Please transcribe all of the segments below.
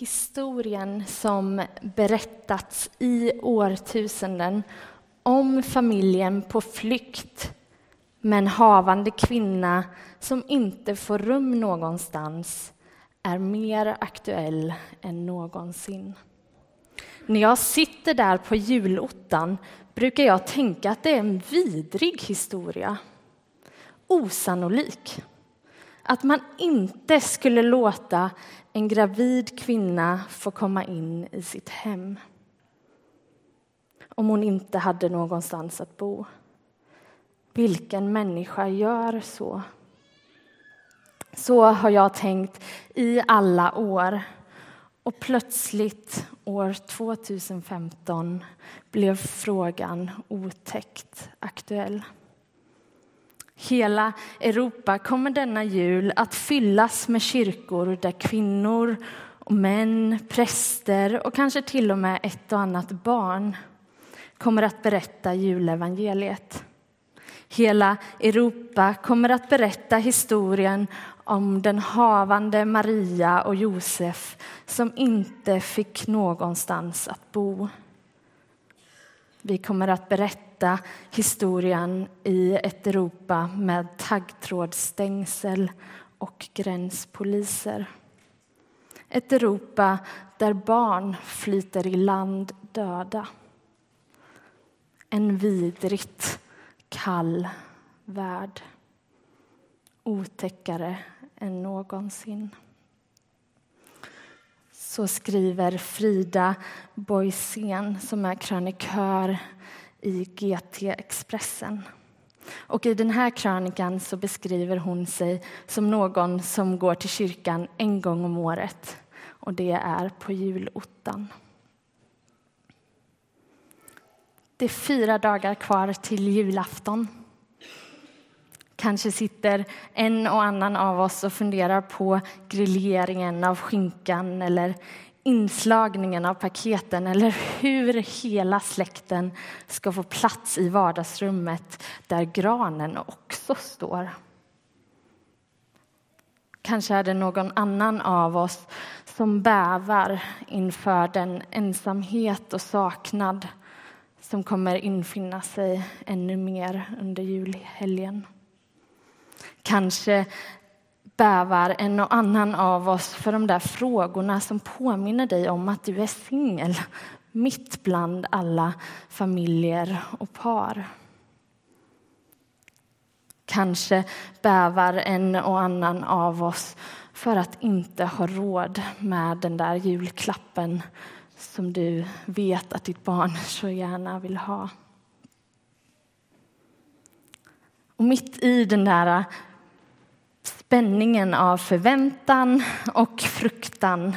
Historien som berättats i årtusenden om familjen på flykt med en havande kvinna som inte får rum någonstans är mer aktuell än någonsin. När jag sitter där på julottan brukar jag tänka att det är en vidrig historia. Osannolik. Att man inte skulle låta en gravid kvinna få komma in i sitt hem om hon inte hade någonstans att bo. Vilken människa gör så? Så har jag tänkt i alla år. Och plötsligt, år 2015, blev frågan otäckt aktuell. Hela Europa kommer denna jul att fyllas med kyrkor där kvinnor, och män, präster och kanske till och med ett och annat barn kommer att berätta julevangeliet. Hela Europa kommer att berätta historien om den havande Maria och Josef som inte fick någonstans att bo. Vi kommer att berätta historien i ett Europa med taggtrådsstängsel och gränspoliser. Ett Europa där barn flyter i land döda. En vidrigt kall värld. Otäckare än någonsin. Så skriver Frida Boisén som är krönikör i GT Expressen. Och I den här krönikan så beskriver hon sig som någon som går till kyrkan en gång om året. Och det är på julottan. Det är fyra dagar kvar till julafton. Kanske sitter en och annan av oss och funderar på grilleringen av skinkan eller inslagningen av paketen eller hur hela släkten ska få plats i vardagsrummet där granen också står. Kanske är det någon annan av oss som bävar inför den ensamhet och saknad som kommer infinna sig ännu mer under julhelgen. Kanske bävar en och annan av oss för de där frågorna som påminner dig om att du är singel mitt bland alla familjer och par. Kanske bävar en och annan av oss för att inte ha råd med den där julklappen som du vet att ditt barn så gärna vill ha. Och mitt i den där spänningen av förväntan och fruktan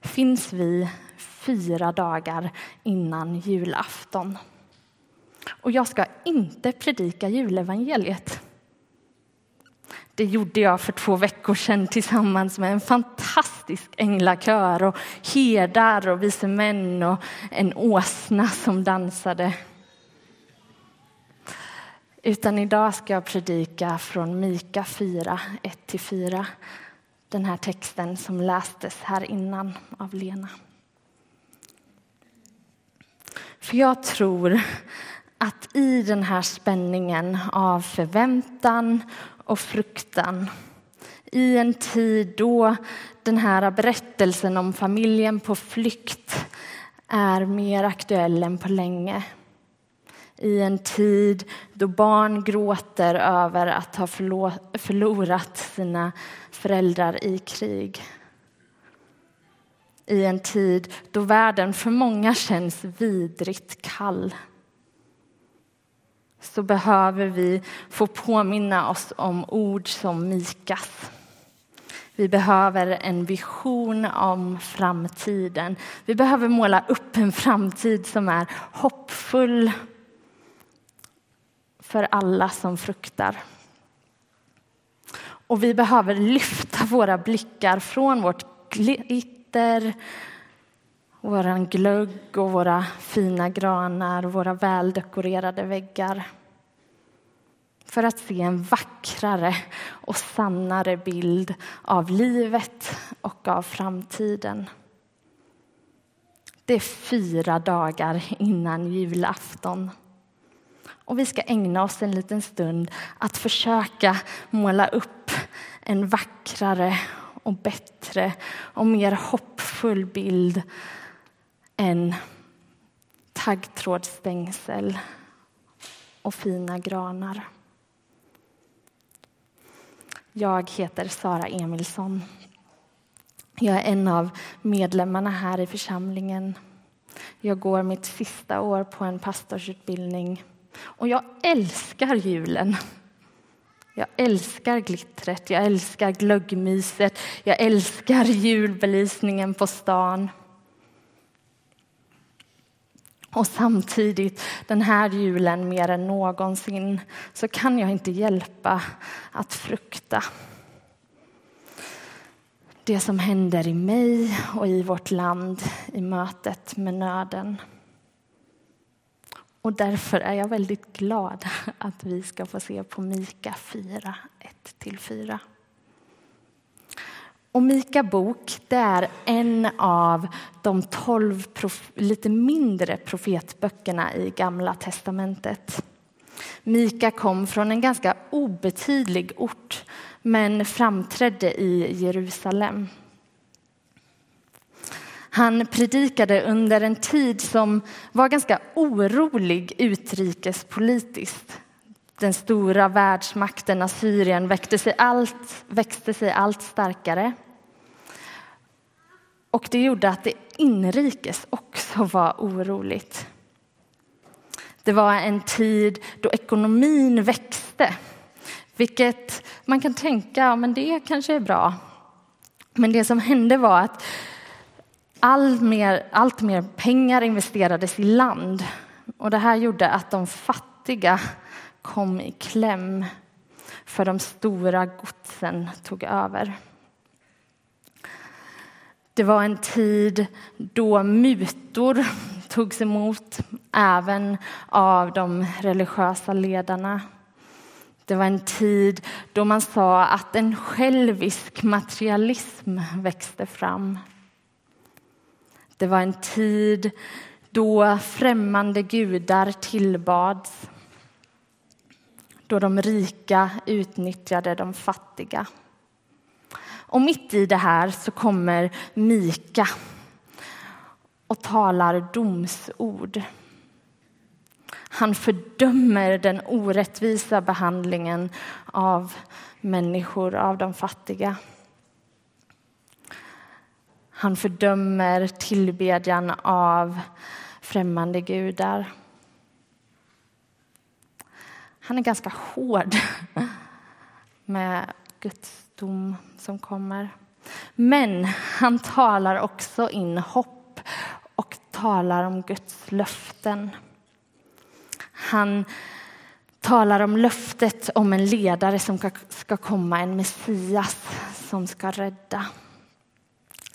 finns vi fyra dagar innan julafton. Och jag ska inte predika julevangeliet. Det gjorde jag för två veckor sedan tillsammans med en fantastisk änglakör och herdar och vise män och en åsna som dansade. Utan idag ska jag predika från Mika 4, 1-4. Den här texten som lästes här innan av Lena. För jag tror att i den här spänningen av förväntan och fruktan i en tid då den här berättelsen om familjen på flykt är mer aktuell än på länge i en tid då barn gråter över att ha förlorat sina föräldrar i krig. I en tid då världen för många känns vidrigt kall så behöver vi få påminna oss om ord som Mikas. Vi behöver en vision om framtiden. Vi behöver måla upp en framtid som är hoppfull för alla som fruktar. Och vi behöver lyfta våra blickar från vårt glitter, vår glögg och våra fina granar och våra väldekorerade väggar för att se en vackrare och sannare bild av livet och av framtiden. Det är fyra dagar innan julafton. Och vi ska ägna oss en liten stund att försöka måla upp en vackrare och bättre och mer hoppfull bild än taggtrådsstängsel och fina granar. Jag heter Sara Emilsson. Jag är en av medlemmarna här i församlingen. Jag går mitt sista år på en pastorsutbildning och jag älskar julen. Jag älskar glittret, jag älskar glöggmyset, jag älskar julbelysningen på stan. Och samtidigt, den här julen mer än någonsin, så kan jag inte hjälpa att frukta det som händer i mig och i vårt land i mötet med nöden. Och därför är jag väldigt glad att vi ska få se på Mika 4, 1-4. Och Mika bok det är en av de tolv lite mindre profetböckerna i Gamla testamentet. Mika kom från en ganska obetydlig ort men framträdde i Jerusalem. Han predikade under en tid som var ganska orolig utrikespolitiskt. Den stora världsmakten Assyrien växte sig allt, växte sig allt starkare. Och det gjorde att det inrikes också var oroligt. Det var en tid då ekonomin växte, vilket man kan tänka, men det kanske är bra. Men det som hände var att all mer, allt mer pengar investerades i land och det här gjorde att de fattiga kom i kläm för de stora godsen tog över. Det var en tid då mutor togs emot även av de religiösa ledarna. Det var en tid då man sa att en självisk materialism växte fram. Det var en tid då främmande gudar tillbads. Då de rika utnyttjade de fattiga. Och mitt i det här så kommer Mika och talar domsord. Han fördömer den orättvisa behandlingen av människor, av de fattiga. Han fördömer tillbedjan av främmande gudar. Han är ganska hård med Guds dom som kommer. Men han talar också in hopp och talar om Guds löften. Han talar om löftet om en ledare som ska komma, en Messias som ska rädda.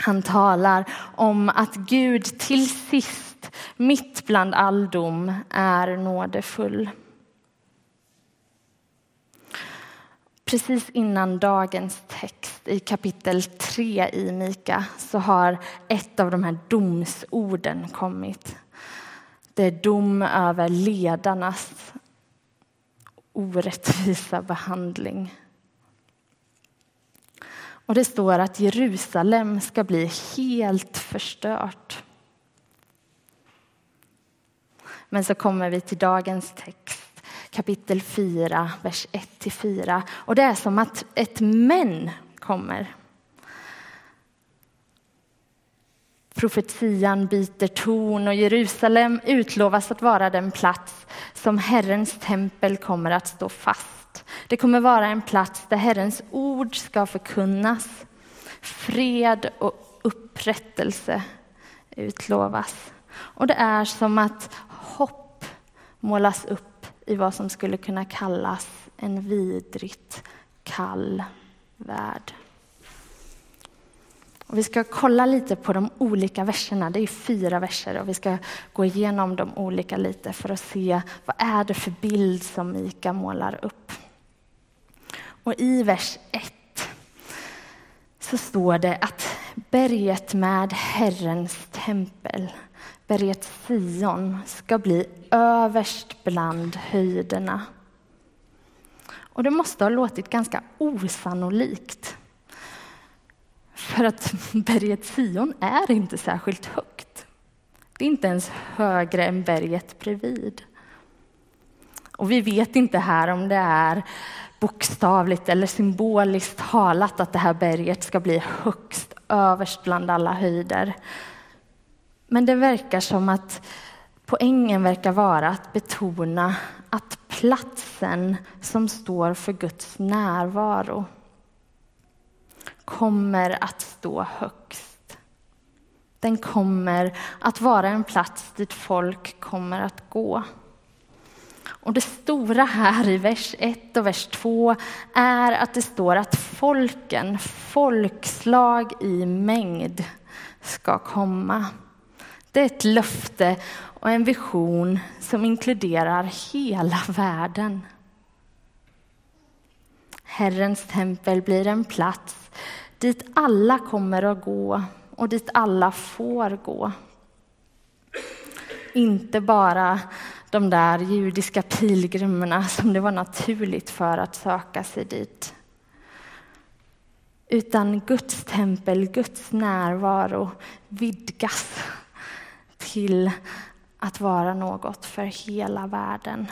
Han talar om att Gud till sist, mitt bland all dom, är nådefull. Precis innan dagens text i kapitel 3 i Mika så har ett av de här domsorden kommit. Det är dom över ledarnas orättvisa behandling. Och det står att Jerusalem ska bli helt förstört. Men så kommer vi till dagens text, kapitel 4, vers 1-4. Och det är som att ett men kommer. Profetian byter ton och Jerusalem utlovas att vara den plats som Herrens tempel kommer att stå fast. Det kommer vara en plats där Herrens ord ska förkunnas. Fred och upprättelse utlovas. Och det är som att hopp målas upp i vad som skulle kunna kallas en vidrigt kall värld. Och vi ska kolla lite på de olika verserna. Det är fyra verser och vi ska gå igenom de olika lite för att se vad är det för bild som Mika målar upp. Och i vers 1 så står det att berget med Herrens tempel berget Sion ska bli överst bland höjderna. Och det måste ha låtit ganska osannolikt. För att berget Sion är inte särskilt högt. Det är inte ens högre än berget bredvid. Och vi vet inte här om det är bokstavligt eller symboliskt talat att det här berget ska bli högst överst bland alla höjder. Men det verkar som att poängen verkar vara att betona att platsen som står för Guds närvaro kommer att stå högst. Den kommer att vara en plats dit folk kommer att gå. Och det stora här i vers 1 och vers 2 är att det står att folken, folkslag i mängd, ska komma. Det är ett löfte och en vision som inkluderar hela världen. Herrens tempel blir en plats dit alla kommer att gå och dit alla får gå. Inte bara de där judiska pilgrimerna som det var naturligt för att söka sig dit. Utan Guds tempel, Guds närvaro vidgas till att vara något för hela världen.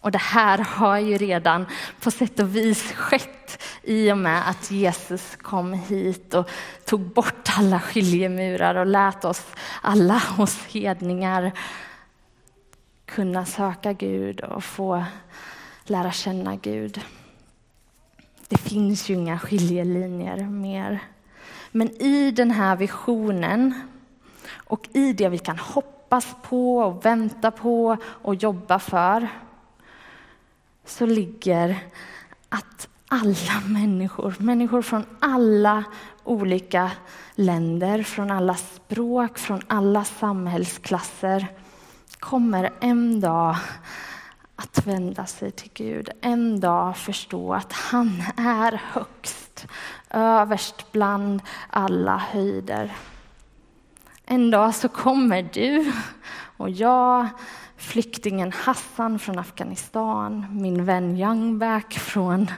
Och det här har ju redan på sätt och vis skett i och med att Jesus kom hit och tog bort alla skiljemurar och lät oss alla oss hedningar kunna söka Gud och få lära känna Gud. Det finns ju inga skiljelinjer mer. Men i den här visionen och i det vi kan hoppas på och vänta på och jobba för så ligger att alla människor, människor från alla olika länder, från alla språk, från alla samhällsklasser kommer en dag att vända sig till Gud, en dag förstå att han är högst, överst bland alla höjder. En dag så kommer du och jag, flyktingen Hassan från Afghanistan, min vän Youngback från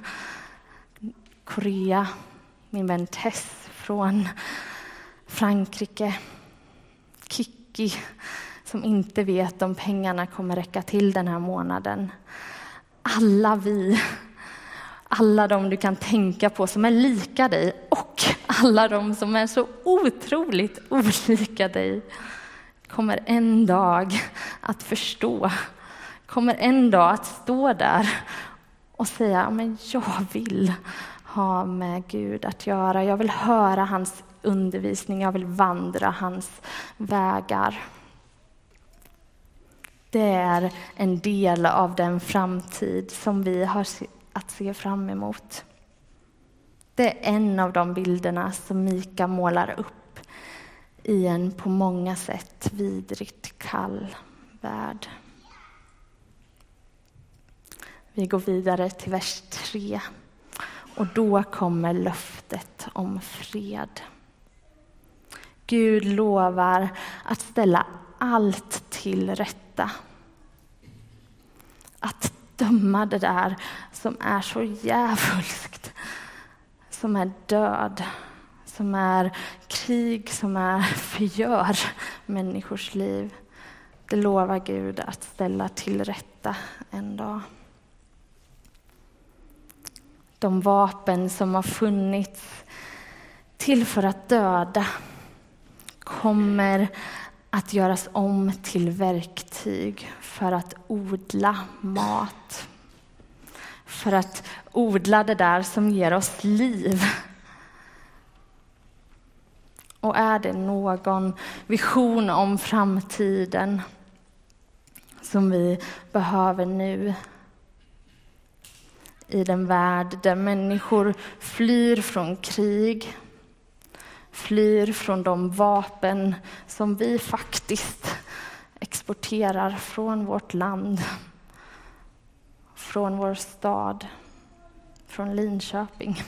Korea, min vän Tess från Frankrike, Kiki som inte vet om pengarna kommer räcka till den här månaden. Alla vi, alla de du kan tänka på som är lika dig och alla de som är så otroligt olika dig kommer en dag att förstå, kommer en dag att stå där och säga men jag vill ha med Gud att göra. Jag vill höra hans undervisning, jag vill vandra hans vägar. Det är en del av den framtid som vi har att se fram emot. Det är en av de bilderna som Mika målar upp i en på många sätt vidrigt kall värld. Vi går vidare till vers 3. Och då kommer löftet om fred. Gud lovar att ställa allt till rätta. Att döma det där som är så djävulskt, som är död, som är krig, som är förgör människors liv. Det lovar Gud att ställa till rätta en dag. De vapen som har funnits till för att döda kommer att göras om till verktyg för att odla mat. För att odla det där som ger oss liv. Och är det någon vision om framtiden som vi behöver nu i den värld där människor flyr från krig, flyr från de vapen som vi faktiskt exporterar från vårt land, från vår stad, från Linköping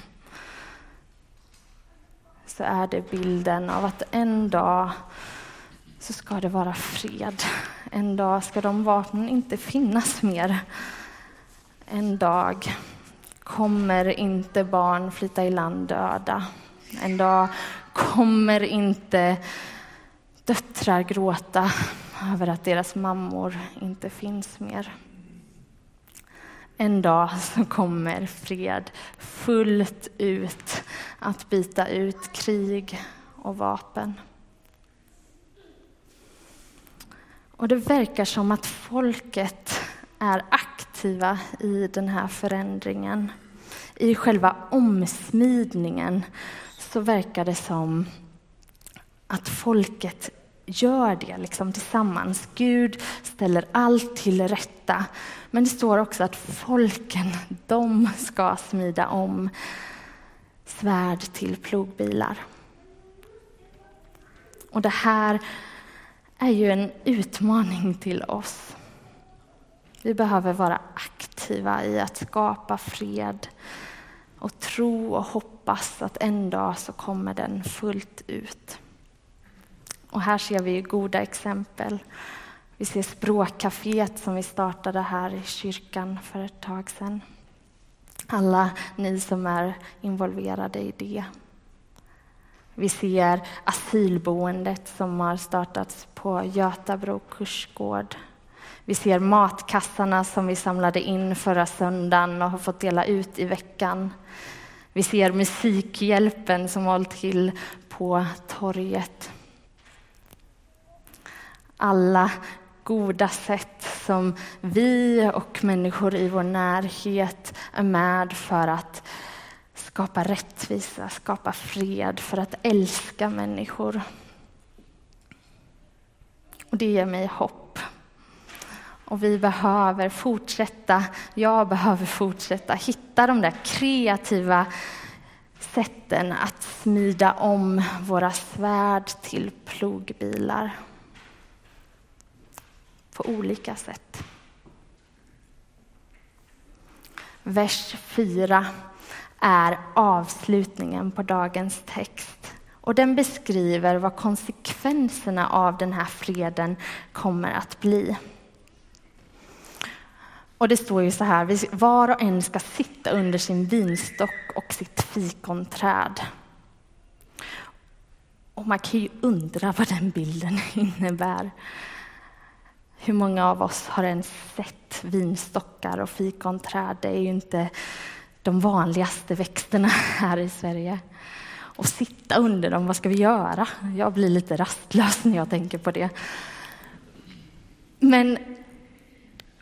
så är det bilden av att en dag så ska det vara fred. En dag ska de vapnen inte finnas mer. En dag kommer inte barn flytta i land döda. En dag kommer inte döttrar gråta över att deras mammor inte finns mer. En dag så kommer fred fullt ut att byta ut krig och vapen. Och det verkar som att folket är aktiva i den här förändringen. I själva omsmidningen så verkar det som att folket gör det liksom tillsammans. Gud ställer allt till rätta. Men det står också att folken, de ska smida om svärd till plogbilar. Och det här är ju en utmaning till oss. Vi behöver vara aktiva i att skapa fred och tro och hoppas att en dag så kommer den fullt ut. Och här ser vi goda exempel. Vi ser språkcaféet som vi startade här i kyrkan för ett tag sedan. Alla ni som är involverade i det. Vi ser asylboendet som har startats på Götabro kursgård. Vi ser matkassarna som vi samlade in förra söndagen och har fått dela ut i veckan. Vi ser Musikhjälpen som hållit till på torget. Alla goda sätt som vi och människor i vår närhet är med för att skapa rättvisa, skapa fred, för att älska människor. Och det ger mig hopp. Och vi behöver fortsätta, jag behöver fortsätta hitta de där kreativa sätten att smida om våra svärd till plogbilar. På olika sätt. Vers 4 är avslutningen på dagens text. Och den beskriver vad konsekvenserna av den här freden kommer att bli. Och det står ju så här, var och en ska sitta under sin vinstock och sitt fikonträd. Och man kan ju undra vad den bilden innebär. Hur många av oss har ens sett vinstockar och fikonträd? Det är ju inte de vanligaste växterna här i Sverige. Och sitta under dem, vad ska vi göra? Jag blir lite rastlös när jag tänker på det. Men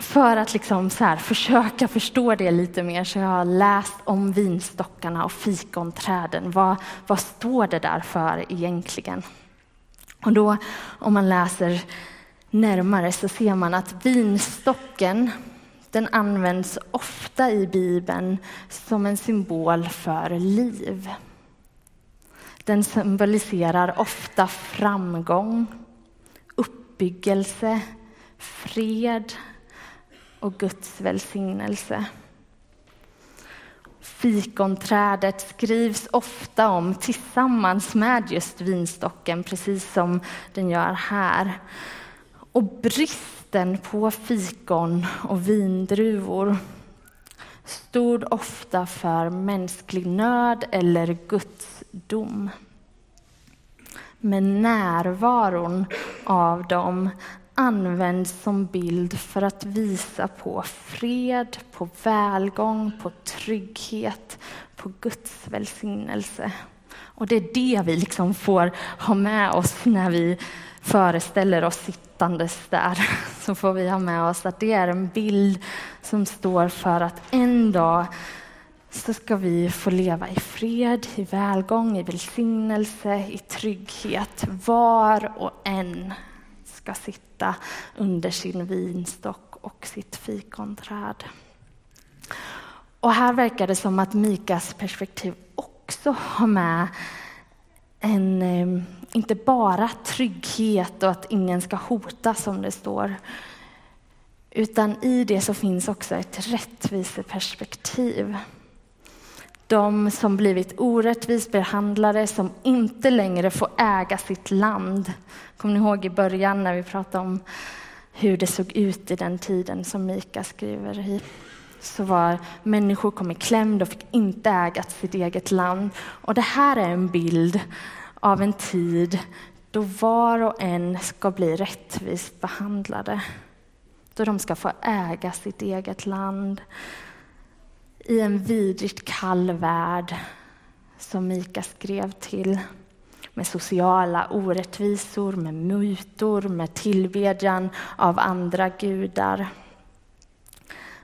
för att liksom så här, försöka förstå det lite mer så jag har jag läst om vinstockarna och fikonträden. Vad, vad står det där för egentligen? Och då, om man läser närmare så ser man att vinstocken den används ofta i Bibeln som en symbol för liv. Den symboliserar ofta framgång, uppbyggelse, fred och Guds välsignelse. Fikonträdet skrivs ofta om tillsammans med just vinstocken, precis som den gör här. Och bristen på fikon och vindruvor stod ofta för mänsklig nöd eller Guds dom. Men närvaron av dem används som bild för att visa på fred, på välgång, på trygghet, på Guds välsignelse. Och det är det vi liksom får ha med oss när vi föreställer oss sittandes där. Så får vi ha med oss att det är en bild som står för att en dag så ska vi få leva i fred, i välgång, i välsignelse, i trygghet. Var och en ska sitta under sin vinstock och sitt fikonträd. Och här verkar det som att Mikas perspektiv också har med en, eh, inte bara trygghet och att ingen ska hotas som det står. Utan i det så finns också ett rättviseperspektiv de som blivit orättvist behandlade, som inte längre får äga sitt land. Kommer ni ihåg i början när vi pratade om hur det såg ut i den tiden som Mika skriver i? Så var människor kom i kläm, de fick inte äga sitt eget land. Och det här är en bild av en tid då var och en ska bli rättvist behandlade. Då de ska få äga sitt eget land i en vidrigt kall värld som Mika skrev till med sociala orättvisor, med mutor, med tillbedjan av andra gudar.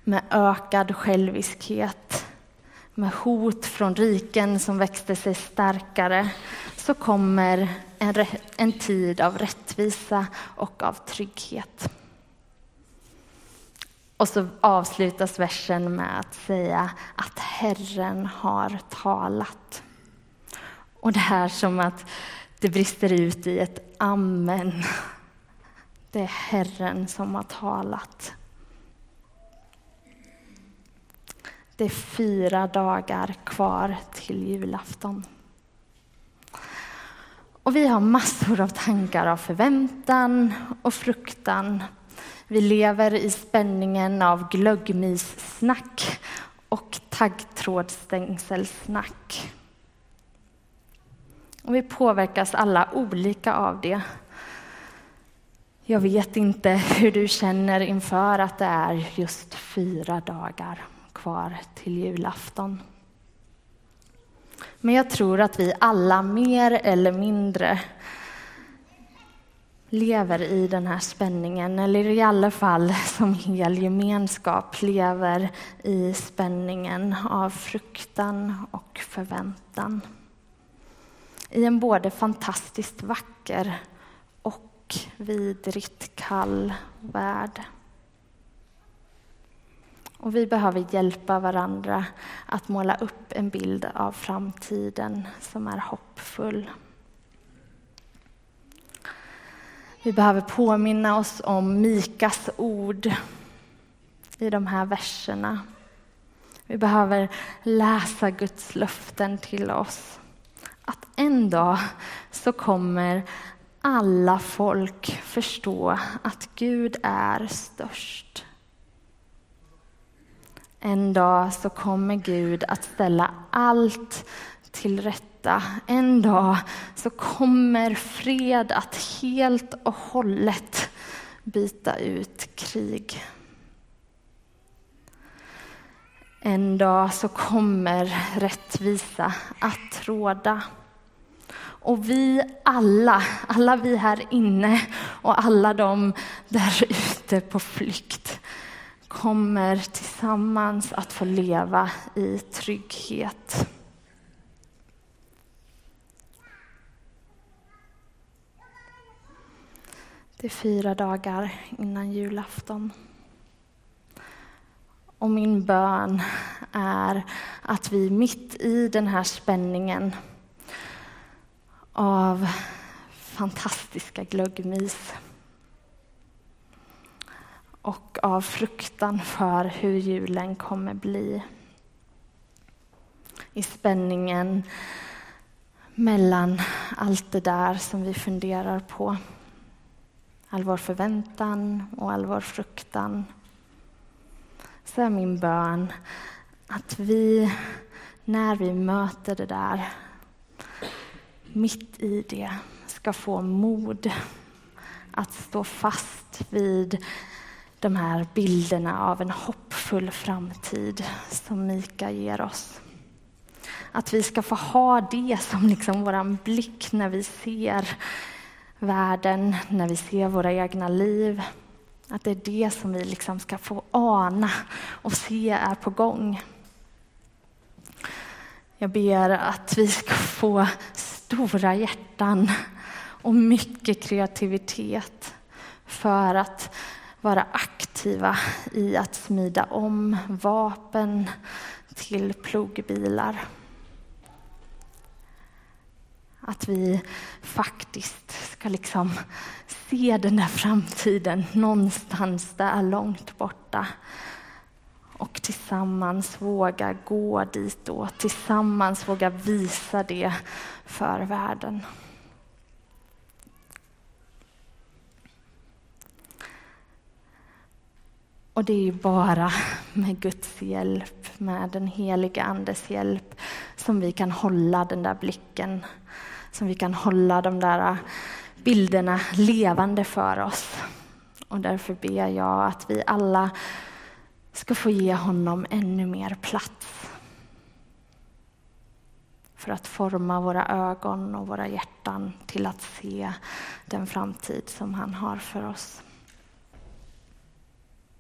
Med ökad själviskhet, med hot från riken som växte sig starkare så kommer en, en tid av rättvisa och av trygghet. Och så avslutas versen med att säga att Herren har talat. Och det här som att det brister ut i ett amen. Det är Herren som har talat. Det är fyra dagar kvar till julafton. Och vi har massor av tankar av förväntan och fruktan vi lever i spänningen av glöggmissnack och taggtrådsstängselsnack. Och vi påverkas alla olika av det. Jag vet inte hur du känner inför att det är just fyra dagar kvar till julafton. Men jag tror att vi alla mer eller mindre lever i den här spänningen, eller i alla fall som hel gemenskap lever i spänningen av fruktan och förväntan. I en både fantastiskt vacker och vidrigt kall värld. Och vi behöver hjälpa varandra att måla upp en bild av framtiden som är hoppfull. Vi behöver påminna oss om Mikas ord i de här verserna. Vi behöver läsa Guds löften till oss. Att en dag så kommer alla folk förstå att Gud är störst. En dag så kommer Gud att ställa allt till rätta. En dag så kommer fred att helt och hållet byta ut krig. En dag så kommer rättvisa att råda. Och vi alla, alla vi här inne och alla de där ute på flykt kommer tillsammans att få leva i trygghet. Det är fyra dagar innan julafton. Och min bön är att vi mitt i den här spänningen av fantastiska glöggmys och av fruktan för hur julen kommer bli. I spänningen mellan allt det där som vi funderar på all vår förväntan och all vår fruktan. Så är min bön att vi, när vi möter det där, mitt i det, ska få mod att stå fast vid de här bilderna av en hoppfull framtid som Mika ger oss. Att vi ska få ha det som liksom vår blick när vi ser världen, när vi ser våra egna liv. Att det är det som vi liksom ska få ana och se är på gång. Jag ber att vi ska få stora hjärtan och mycket kreativitet för att vara aktiva i att smida om vapen till plogbilar. Att vi faktiskt ska liksom se den där framtiden någonstans där långt borta. och tillsammans våga gå dit och tillsammans våga visa det för världen. Och det är ju bara med Guds hjälp, med den heliga Andes hjälp, som vi kan hålla den där blicken, som vi kan hålla de där äh, bilderna levande för oss. Och därför ber jag att vi alla ska få ge honom ännu mer plats. För att forma våra ögon och våra hjärtan till att se den framtid som han har för oss.